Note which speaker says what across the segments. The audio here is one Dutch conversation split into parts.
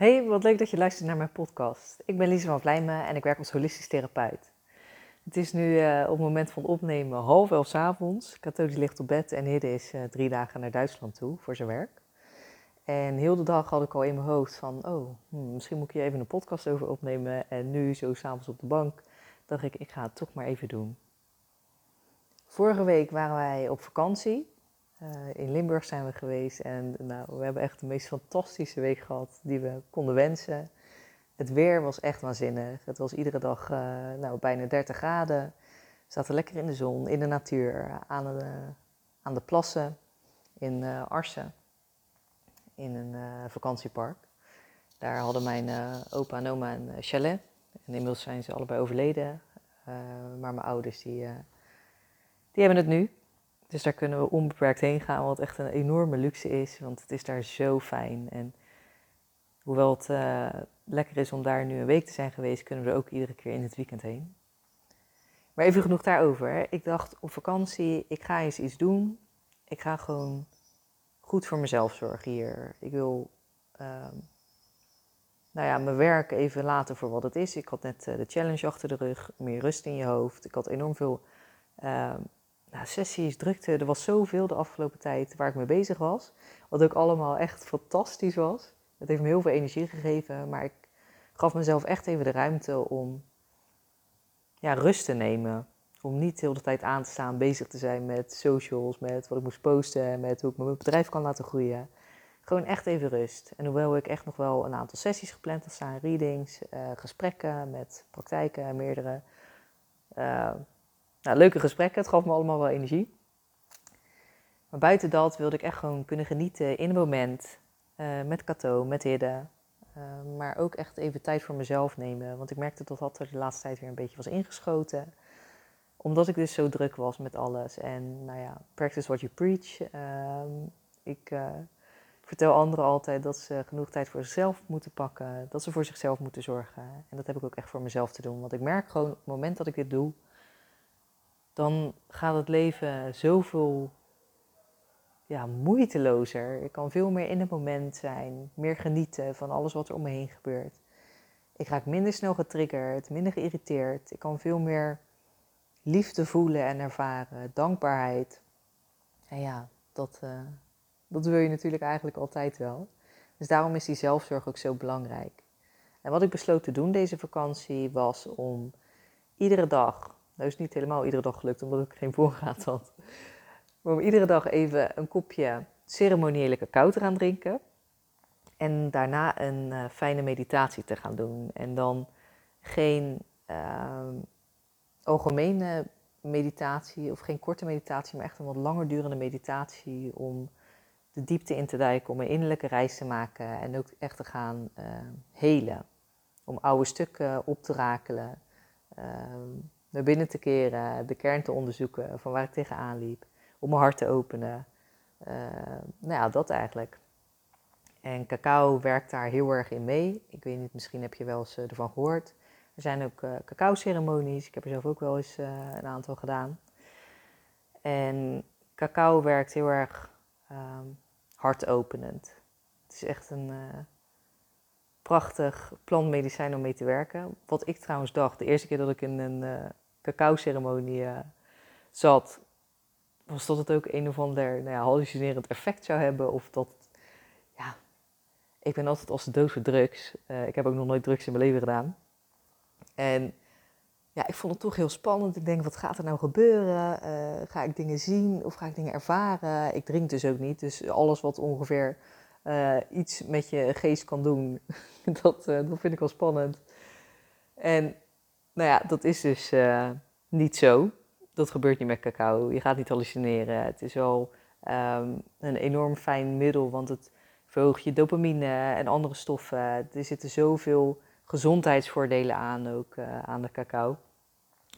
Speaker 1: Hey, wat leuk dat je luistert naar mijn podcast. Ik ben Lise van Vlijmen en ik werk als holistisch therapeut. Het is nu uh, op het moment van opnemen half elf avonds. Kato ligt op bed en Hidde is uh, drie dagen naar Duitsland toe voor zijn werk. En heel de dag had ik al in mijn hoofd van, oh, hmm, misschien moet ik hier even een podcast over opnemen. En nu, zo s'avonds op de bank, dacht ik, ik ga het toch maar even doen. Vorige week waren wij op vakantie uh, in Limburg zijn we geweest en nou, we hebben echt de meest fantastische week gehad die we konden wensen. Het weer was echt waanzinnig. Het was iedere dag uh, nou, bijna 30 graden. We zaten lekker in de zon, in de natuur, aan de, aan de plassen in uh, Arsen, in een vakantiepark. Daar hadden mijn opa en oma een chalet. Inmiddels zijn ze allebei overleden. maar mijn ouders die, die hebben het nu. Dus daar kunnen we onbeperkt heen gaan, wat echt een enorme luxe is, want het is daar zo fijn. En hoewel het uh, lekker is om daar nu een week te zijn geweest, kunnen we er ook iedere keer in het weekend heen. Maar even genoeg daarover. Ik dacht op vakantie, ik ga eens iets doen. Ik ga gewoon goed voor mezelf zorgen hier. Ik wil uh, nou ja, mijn werk even laten voor wat het is. Ik had net uh, de challenge achter de rug, meer rust in je hoofd. Ik had enorm veel uh, nou, sessies, drukte. Er was zoveel de afgelopen tijd waar ik mee bezig was. Wat ook allemaal echt fantastisch was. Het heeft me heel veel energie gegeven. Maar ik gaf mezelf echt even de ruimte om ja, rust te nemen. Om niet de hele tijd aan te staan, bezig te zijn met socials, met wat ik moest posten, met hoe ik mijn bedrijf kan laten groeien. Gewoon echt even rust. En hoewel ik echt nog wel een aantal sessies gepland had staan, readings, uh, gesprekken met praktijken, meerdere. Uh, nou, leuke gesprekken, het gaf me allemaal wel energie. Maar buiten dat wilde ik echt gewoon kunnen genieten in een moment. Uh, met Cato, met Hidde. Uh, maar ook echt even tijd voor mezelf nemen. Want ik merkte dat dat er de laatste tijd weer een beetje was ingeschoten. Omdat ik dus zo druk was met alles. En nou ja, practice what you preach. Uh, ik uh, vertel anderen altijd dat ze genoeg tijd voor zichzelf moeten pakken. Dat ze voor zichzelf moeten zorgen. En dat heb ik ook echt voor mezelf te doen. Want ik merk gewoon op het moment dat ik dit doe dan gaat het leven zoveel ja, moeitelozer. Ik kan veel meer in het moment zijn, meer genieten van alles wat er om me heen gebeurt. Ik raak minder snel getriggerd, minder geïrriteerd. Ik kan veel meer liefde voelen en ervaren, dankbaarheid. En ja, dat, uh, dat wil je natuurlijk eigenlijk altijd wel. Dus daarom is die zelfzorg ook zo belangrijk. En wat ik besloot te doen deze vakantie was om iedere dag nou is niet helemaal iedere dag gelukt, omdat ik geen voorraad had. Maar om iedere dag even een kopje ceremoniële cacao te gaan drinken. En daarna een uh, fijne meditatie te gaan doen. En dan geen uh, algemene meditatie of geen korte meditatie, maar echt een wat langer durende meditatie om de diepte in te duiken, om een innerlijke reis te maken en ook echt te gaan uh, helen. Om oude stukken op te rakelen. Ehm, naar binnen te keren, de kern te onderzoeken van waar ik tegenaan liep, om mijn hart te openen. Uh, nou ja, dat eigenlijk. En cacao werkt daar heel erg in mee. Ik weet niet, misschien heb je wel eens uh, ervan gehoord. Er zijn ook uh, cacao-ceremonies. Ik heb er zelf ook wel eens een aantal gedaan. En cacao werkt heel erg um, hartopenend. Het is echt een prachtig plantmedicijn om mee te werken. Wat ik trouwens dacht, de eerste keer dat ik in een uh, cacao-ceremonie uh, zat, was dat het ook een of ander nou ja, hallucinerend effect zou hebben. Of dat, ja, ik ben altijd als de dood voor drugs. Uh, ik heb ook nog nooit drugs in mijn leven gedaan. En ja, ik vond het toch heel spannend. Ik denk, wat gaat er nou gebeuren? ga ik dingen zien of ga ik dingen ervaren? Ik drink dus ook niet, dus alles wat ongeveer iets met je geest kan doen. dat, dat vind ik wel spannend. En nou ja, dat is dus uh, niet zo. Dat gebeurt niet met cacao. Je gaat niet hallucineren. Het is wel um, een enorm fijn middel, want het verhoogt je dopamine en andere stoffen. Er zitten zoveel gezondheidsvoordelen aan, ook aan de cacao.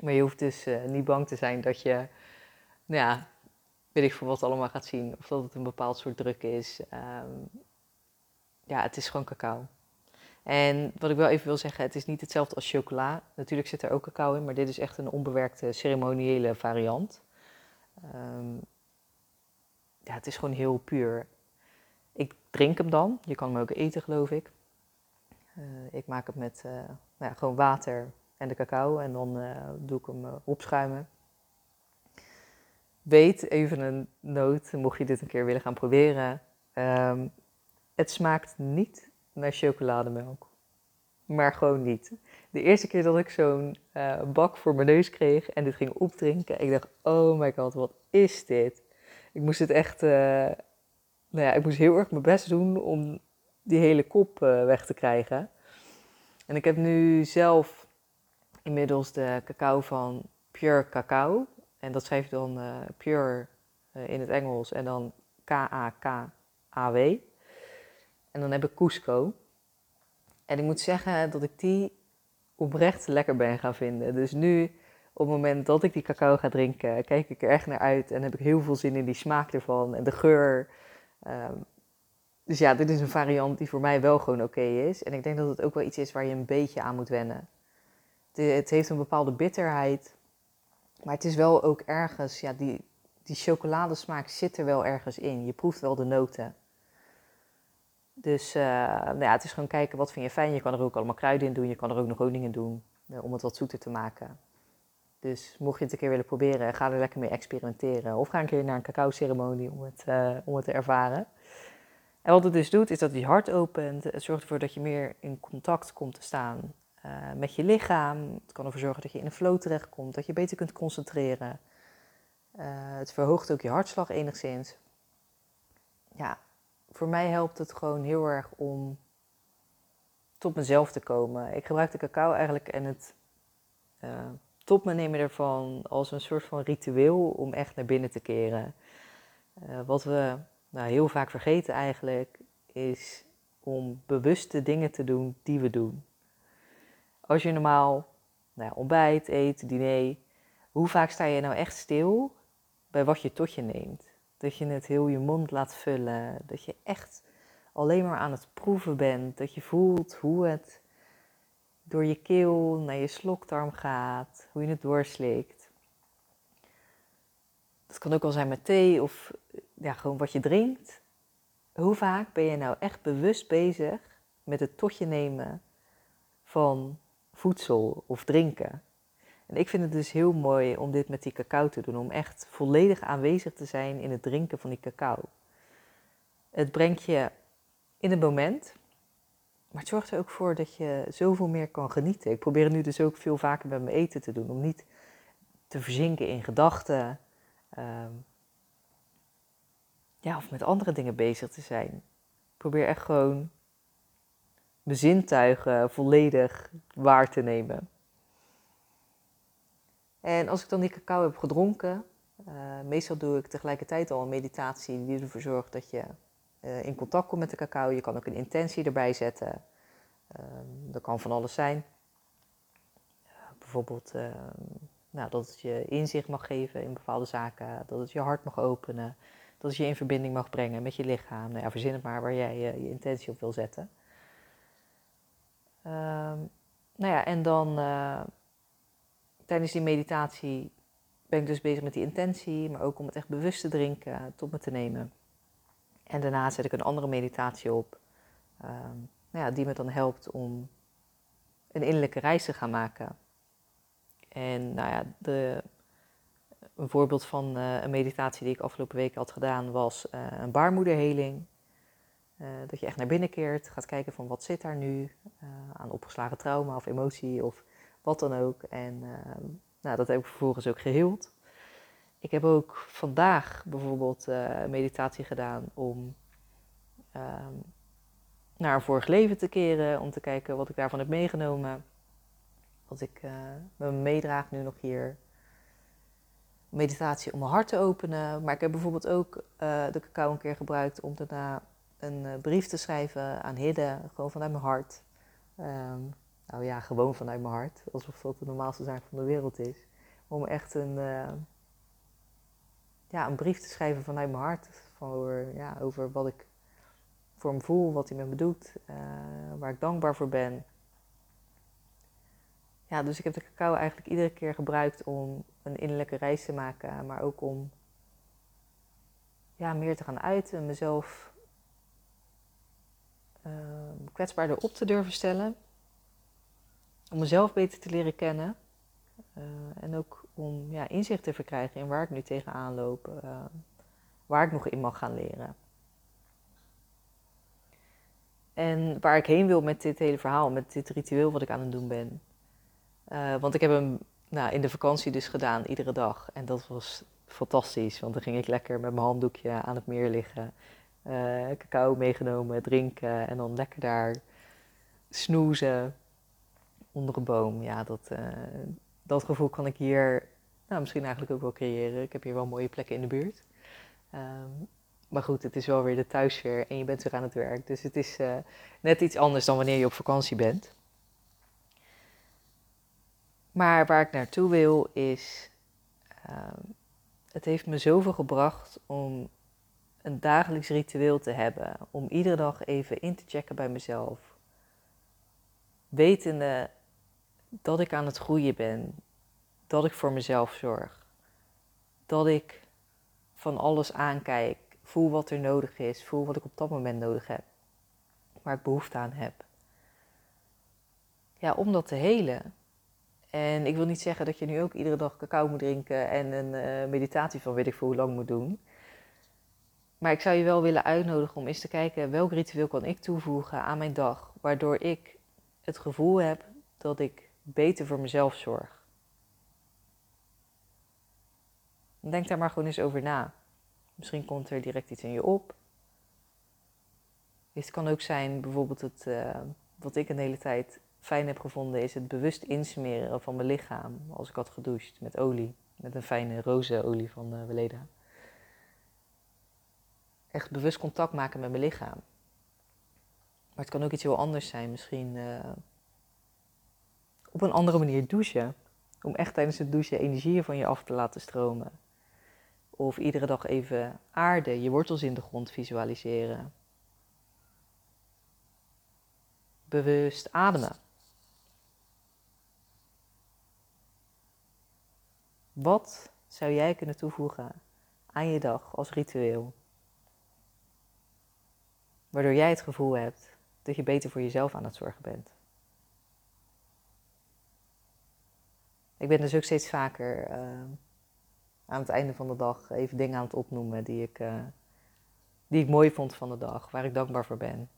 Speaker 1: Maar je hoeft dus niet bang te zijn dat je nou ja, weet ik voor wat allemaal gaat zien. Of dat het een bepaald soort druk is. Um, ja, het is gewoon cacao. En wat ik wel even wil zeggen, het is niet hetzelfde als chocola. Natuurlijk zit er ook cacao in, maar dit is echt een onbewerkte ceremoniële variant. Um, ja, het is gewoon heel puur. Ik drink hem dan. Je kan hem ook eten, geloof ik. ik maak het met nou ja, gewoon water en de cacao en dan doe ik hem opschuimen. Weet, even een noot, mocht je dit een keer willen gaan proberen. Ehm, het smaakt niet naar chocolademelk. Maar gewoon niet. De eerste keer dat ik zo'n uh, bak voor mijn neus kreeg en dit ging opdrinken, ik dacht, oh my god, wat is dit? Ik moest het echt, uh, nou ja, ik moest heel erg mijn best doen om die hele kop uh, weg te krijgen. En ik heb nu zelf inmiddels de cacao van Pure Cacao. En dat schrijf je dan Pure in het Engels en dan K-A-K-A-W. En dan heb ik Cusco. En ik moet zeggen dat ik die oprecht lekker ben gaan vinden. Dus nu, op het moment dat ik die cacao ga drinken, kijk ik er echt naar uit en heb ik heel veel zin in die smaak ervan en de geur. Ehm, dus ja, dit is een variant die voor mij wel gewoon oké is. En ik denk dat het ook wel iets is waar je een beetje aan moet wennen. Het, heeft een bepaalde bitterheid, maar het is wel ook ergens, ja, die, die chocoladesmaak zit er wel ergens in. Je proeft wel de noten. Dus uh, nou ja, het is gewoon kijken wat vind je fijn. Je kan er ook allemaal kruiden in doen. Je kan er ook nog honing in doen uh, om het wat zoeter te maken. Dus mocht je het een keer willen proberen, ga er lekker mee experimenteren. Of ga een keer naar een cacao-ceremonie om, het, uh, om het te ervaren. En wat het dus doet, is dat je hart opent. Het zorgt ervoor dat je meer in contact komt te staan met je lichaam. Het kan ervoor zorgen dat je in een flow terechtkomt, dat je beter kunt concentreren. het verhoogt ook je hartslag enigszins. Ja, voor mij helpt het gewoon heel erg om tot mezelf te komen. Ik gebruik de cacao eigenlijk en het uh, tot me nemen ervan als een soort van ritueel om echt naar binnen te keren. Uh, wat we nou, heel vaak vergeten eigenlijk is om bewuste dingen te doen die we doen. Als je normaal nou, ontbijt, eet, diner, hoe vaak sta je nou echt stil bij wat je tot je neemt? Dat je het heel je mond laat vullen. Dat je echt alleen maar aan het proeven bent. Dat je voelt hoe het door je keel naar je slokdarm gaat. Hoe je het doorslikt. Dat kan ook al zijn met thee of ja, gewoon wat je drinkt. Hoe vaak ben je nou echt bewust bezig met het tot je nemen van voedsel of drinken? En ik vind het dus heel mooi om dit met die cacao te doen, om echt volledig aanwezig te zijn in het drinken van die cacao. Het brengt je in het moment, maar het zorgt er ook voor dat je zoveel meer kan genieten. Ik probeer het nu dus ook veel vaker met mijn eten te doen, om niet te verzinken in gedachten. Ehm, ja, of met andere dingen bezig te zijn. Ik probeer echt gewoon mijn zintuigen volledig waar te nemen. En als ik dan die cacao heb gedronken, uh, meestal doe ik tegelijkertijd al een meditatie die ervoor zorgt dat je uh, in contact komt met de cacao. Je kan ook een intentie erbij zetten. Uh, dat kan van alles zijn. bijvoorbeeld ehm, nou, dat het je inzicht mag geven in bepaalde zaken, dat het je hart mag openen, dat het je in verbinding mag brengen met je lichaam. Nou ja, verzin het maar waar jij je intentie op wil zetten. Ehm, nou ja, en dan eh, tijdens die meditatie ben ik dus bezig met die intentie, maar ook om het echt bewust te drinken, tot me te nemen. En daarna zet ik een andere meditatie op, ehm, nou ja, die me dan helpt om een innerlijke reis te gaan maken. En nou ja, de, een voorbeeld van uh, een meditatie die ik afgelopen week had gedaan was uh, een baarmoederheling. Uh, dat je echt naar binnen keert, gaat kijken van wat zit daar nu aan opgeslagen trauma of emotie of wat dan ook. En ehm, nou, dat heb ik vervolgens ook geheeld. Ik heb ook vandaag bijvoorbeeld uh, meditatie gedaan om ehm, naar een vorig leven te keren, om te kijken wat ik daarvan heb meegenomen. Wat ik met me meedraag nu nog hier. Meditatie om mijn hart te openen. Maar ik heb bijvoorbeeld ook uh, de cacao een keer gebruikt om daarna een brief te schrijven aan Hidde, gewoon vanuit mijn hart. Um, nou ja, gewoon vanuit mijn hart. Alsof dat de normaalste zaak van de wereld is. Om echt een, uh, ja, een brief te schrijven vanuit mijn hart. Over, ja, over wat ik voor hem voel, wat hij met me doet. Uh, waar ik dankbaar voor ben. Ja, dus ik heb de cacao eigenlijk iedere keer gebruikt om een innerlijke reis te maken. Maar ook om ja, meer te gaan uiten. Mezelf uh, kwetsbaarder op te durven stellen. Om mezelf beter te leren kennen. Uh, en ook om ja, inzicht te verkrijgen in waar ik nu tegenaan loop. Uh, waar ik nog in mag gaan leren. En waar ik heen wil met dit hele verhaal, met dit ritueel wat ik aan het doen ben. Uh, want ik heb hem nou, in de vakantie dus gedaan, iedere dag. En dat was fantastisch, want dan ging ik lekker met mijn handdoekje aan het meer liggen. Cacao meegenomen, drinken en dan lekker daar snoezen onder een boom. Ja, dat, uh, dat gevoel kan ik hier nou, misschien eigenlijk ook wel creëren. Ik heb hier wel mooie plekken in de buurt. Um, maar goed, het is wel weer de thuissfeer en je bent weer aan het werk. Dus het is uh, net iets anders dan wanneer je op vakantie bent. Maar waar ik naartoe wil is, uh, het heeft me zoveel gebracht om een dagelijks ritueel te hebben. Om iedere dag even in te checken bij mezelf. Wetende dat ik aan het groeien ben. Dat ik voor mezelf zorg. Dat ik van alles aankijk. Voel wat er nodig is. Voel wat ik op dat moment nodig heb. Waar ik behoefte aan heb. Ja, om dat te helen. En ik wil niet zeggen dat je nu ook iedere dag cacao moet drinken en een uh, meditatie van weet ik veel hoe lang moet doen. Maar ik zou je wel willen uitnodigen om eens te kijken welk ritueel kan ik toevoegen aan mijn dag, waardoor ik het gevoel heb dat ik beter voor mezelf zorg. Denk daar maar gewoon eens over na. Misschien komt er direct iets in je op. Het kan ook zijn bijvoorbeeld het, uh, wat ik een hele tijd fijn heb gevonden, is het bewust insmeren van mijn lichaam als ik had gedoucht met olie. Met een fijne roze olie van uh, Weleda. Echt bewust contact maken met mijn lichaam. Maar het kan ook iets heel anders zijn. Misschien uh, op een andere manier douchen. Om echt tijdens het douchen energieën van je af te laten stromen. Of iedere dag even aarde, je wortels in de grond visualiseren. Bewust ademen. Wat zou jij kunnen toevoegen aan je dag als ritueel? Waardoor jij het gevoel hebt dat je beter voor jezelf aan het zorgen bent. Ik ben dus ook steeds vaker uh, aan het einde van de dag even dingen aan het opnoemen die ik, uh, die ik mooi vond van de dag, waar ik dankbaar voor ben.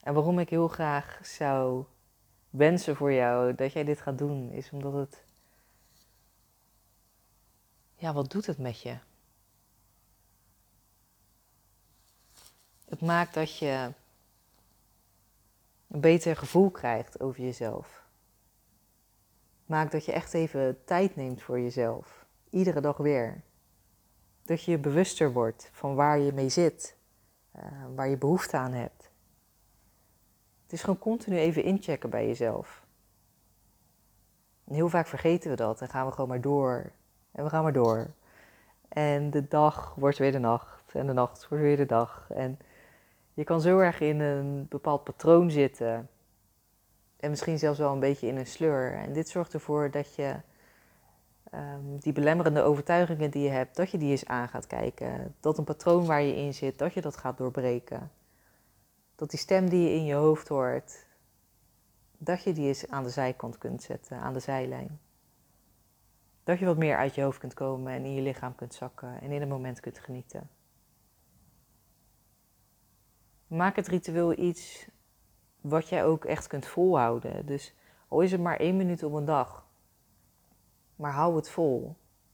Speaker 1: En waarom ik heel graag zou wensen voor jou dat jij dit gaat doen, is omdat het. Ja, wat doet het met je? Het maakt dat je een beter gevoel krijgt over jezelf. Het maakt dat je echt even tijd neemt voor jezelf. Iedere dag weer. Dat je bewuster wordt van waar je mee zit, uh, waar je behoefte aan hebt. Het is gewoon continu even inchecken bij jezelf. En heel vaak vergeten we dat en gaan we gewoon maar door. En we gaan maar door. En de dag wordt weer de nacht. En de nacht wordt weer de dag. En je kan zo erg in een bepaald patroon zitten. En misschien zelfs wel een beetje in een sleur. En dit zorgt ervoor dat je um, die belemmerende overtuigingen die je hebt, dat je die eens aan gaat kijken. Dat een patroon waar je in zit, dat je dat gaat doorbreken. Dat die stem die je in je hoofd hoort, dat je die eens aan de zijkant kunt zetten, aan de zijlijn. Dat je wat meer uit je hoofd kunt komen en in je lichaam kunt zakken en in een moment kunt genieten. Maak het ritueel iets wat jij ook echt kunt volhouden. Dus al is het maar één minuut op een dag. Maar hou het vol.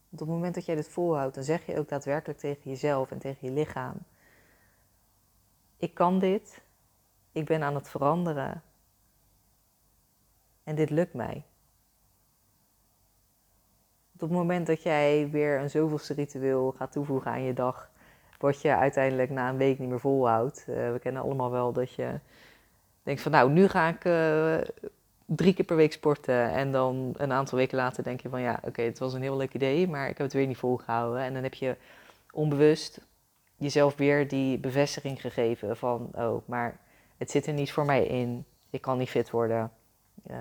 Speaker 1: Want op het moment dat jij dit volhoudt, dan zeg je ook daadwerkelijk tegen jezelf en tegen je lichaam: Ik kan dit. Ik ben aan het veranderen. En dit lukt mij. Op het moment dat jij weer een zoveelste ritueel gaat toevoegen aan je dag, wat je uiteindelijk na een week niet meer volhoudt. Uh, we kennen allemaal wel dat je denkt van nou, nu ga ik uh, drie keer per week sporten. En dan een aantal weken later denk je van ja, oké, het was een heel leuk idee, maar ik heb het weer niet volgehouden. En dan heb je onbewust jezelf weer die bevestiging gegeven van oh, maar het zit er niet voor mij in. Ik kan niet fit worden. Uh,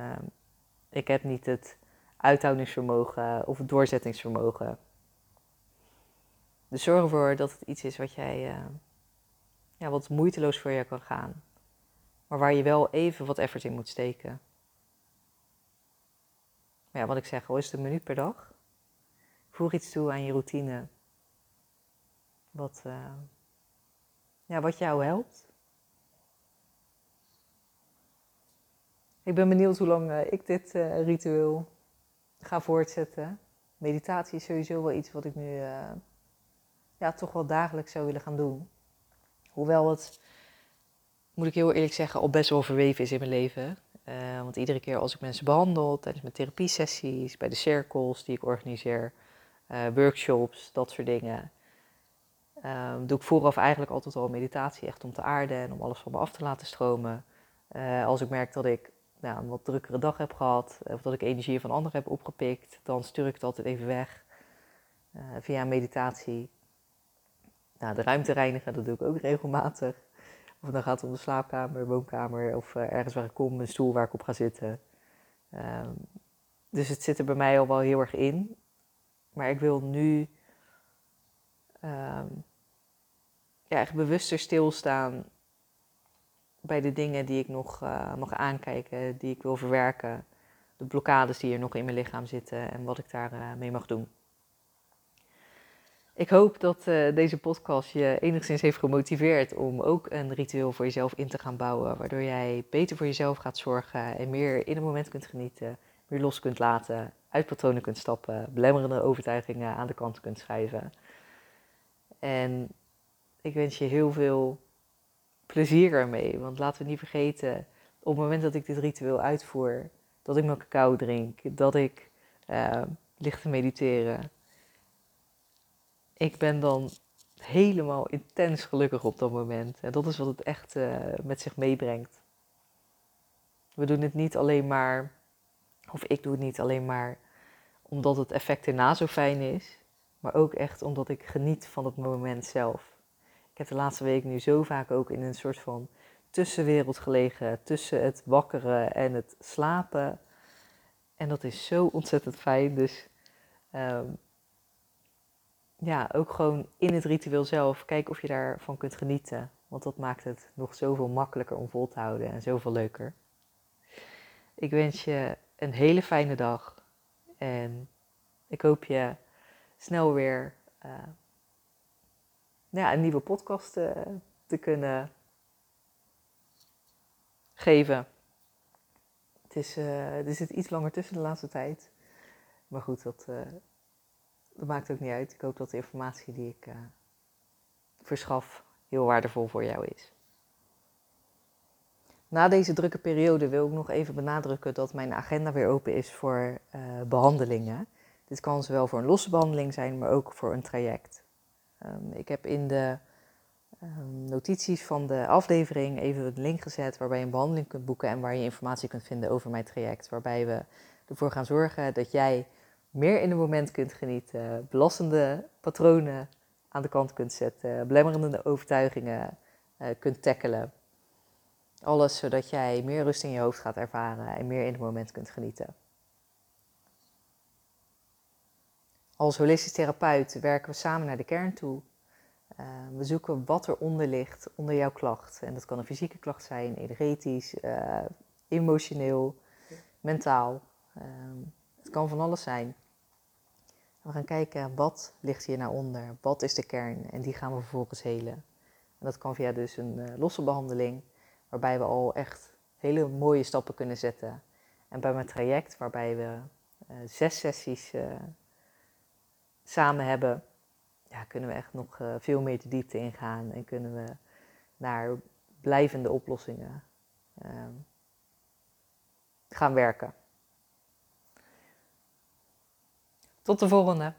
Speaker 1: ik heb niet het uithoudingsvermogen of het doorzettingsvermogen. Dus zorg ervoor dat het iets is wat jij, uh, ja, wat moeiteloos voor je kan gaan. Maar waar je wel even wat effort in moet steken. Maar ja, wat ik zeg, hoe is het een minuut per dag? Voeg iets toe aan je routine. Wat, uh, ja, wat jou helpt. Ik ben benieuwd hoe lang uh, ik dit ritueel ga voortzetten. Meditatie is sowieso wel iets wat ik nu ja, toch wel dagelijks zou willen gaan doen. Hoewel het, moet ik heel eerlijk zeggen, al best wel verweven is in mijn leven. Uh, want iedere keer als ik mensen behandel, tijdens mijn therapiesessies, bij de cirkels die ik organiseer, uh, workshops, dat soort dingen, um, doe ik vooraf eigenlijk altijd al meditatie, echt om te aarden en om alles van me af te laten stromen. Als ik merk dat ik nou, een wat drukkere dag heb gehad, of dat ik energie van anderen heb opgepikt, dan stuur ik het altijd even weg via meditatie. Nou, de ruimte reinigen, dat doe ik ook regelmatig. Of dan gaat het om de slaapkamer, woonkamer of uh, ergens waar ik kom, een stoel waar ik op ga zitten. Um, dus het zit er bij mij al wel heel erg in. Maar ik wil nu um, ja, echt bewuster stilstaan bij de dingen die ik nog uh, mag aankijken, die ik wil verwerken. De blokkades die er nog in mijn lichaam zitten en wat ik daar uh, mee mag doen. Ik hoop dat uh, deze podcast je enigszins heeft gemotiveerd om ook een ritueel voor jezelf in te gaan bouwen, waardoor jij beter voor jezelf gaat zorgen en meer in het moment kunt genieten, meer los kunt laten, uit patronen kunt stappen, belemmerende overtuigingen aan de kant kunt schrijven. En ik wens je heel veel plezier ermee, want laten we niet vergeten, op het moment dat ik dit ritueel uitvoer, dat ik mijn cacao drink, dat ik uh, te mediteren ik ben dan helemaal intens gelukkig op dat moment. En dat is wat het echt uh, met zich meebrengt. We doen het niet alleen maar, of ik doe het niet alleen maar omdat het effect erna zo fijn is, maar ook echt omdat ik geniet van het moment zelf. Ik heb de laatste week nu zo vaak ook in een soort van tussenwereld gelegen, tussen het wakkeren en het slapen. En dat is zo ontzettend fijn. Dus um, ja, ook gewoon in het ritueel zelf, kijk of je daarvan kunt genieten. Want dat maakt het nog zoveel makkelijker om vol te houden en zoveel leuker. Ik wens je een hele fijne dag en ik hoop je snel weer uh, ja, een nieuwe podcast uh, te kunnen geven. Het is, uh, er zit iets langer tussen de laatste tijd. Maar goed, dat, dat maakt ook niet uit. Ik hoop dat de informatie die ik uh, verschaf heel waardevol voor jou is. Na deze drukke periode wil ik nog even benadrukken dat mijn agenda weer open is voor uh, behandelingen. Dit kan zowel voor een losse behandeling zijn, maar ook voor een traject. Um, ik heb in de um, notities van de aflevering even een link gezet waarbij je een behandeling kunt boeken en waar je informatie kunt vinden over mijn traject. Waarbij we ervoor gaan zorgen dat jij meer in het moment kunt genieten, belastende patronen aan de kant kunt zetten, belemmerende overtuigingen uh, kunt tackelen. Alles zodat jij meer rust in je hoofd gaat ervaren en meer in het moment kunt genieten. Als holistisch therapeut werken we samen naar de kern toe. Uh, we zoeken wat eronder ligt, onder jouw klacht. En dat kan een fysieke klacht zijn, energetisch, uh, emotioneel, mentaal. Uh, het kan van alles zijn. We gaan kijken wat ligt hier nou onder, wat is de kern en die gaan we vervolgens helen. En dat kan via dus een uh, losse behandeling, waarbij we al echt hele mooie stappen kunnen zetten. En bij mijn traject, waarbij we uh, zes sessies uh, samen hebben, kunnen we echt nog veel meer de diepte ingaan en kunnen we naar blijvende oplossingen ehm, gaan werken. Tot de volgende.